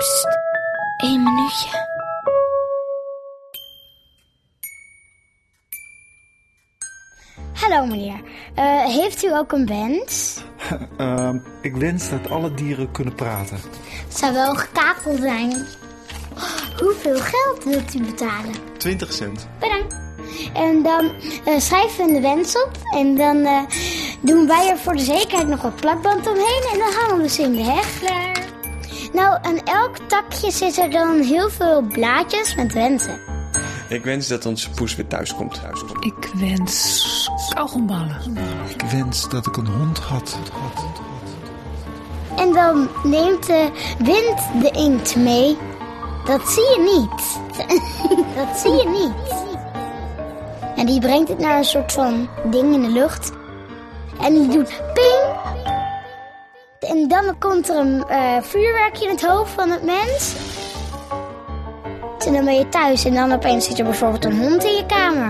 Psst, één minuutje. Hallo meneer, Eh, heeft u ook een wens? Ehm, ik wens dat alle dieren kunnen praten. Het zou wel gekakel zijn. Hoeveel geld wilt u betalen? 20 cent. Bedankt. En dan eh, schrijven we de wens op. En dan eh, doen wij er voor de zekerheid nog wat plakband omheen. En dan hangen we ze in de heg. Klaar. Nou, aan elk takje zitten dan heel veel blaadjes met wensen. Ik wens dat onze poes weer thuis komt. Thuis komt. Ik wens kauwgomballen. Ik wens dat ik een hond had. En dan neemt de wind de inkt mee. Dat zie je niet. dat zie je niet. En die brengt het naar een soort van ding in de lucht. En die doet ping. En dan komt er een eh, vuurwerkje in het hoofd van het mens. En dan ben je thuis en dan opeens zit er bijvoorbeeld een hond in je kamer.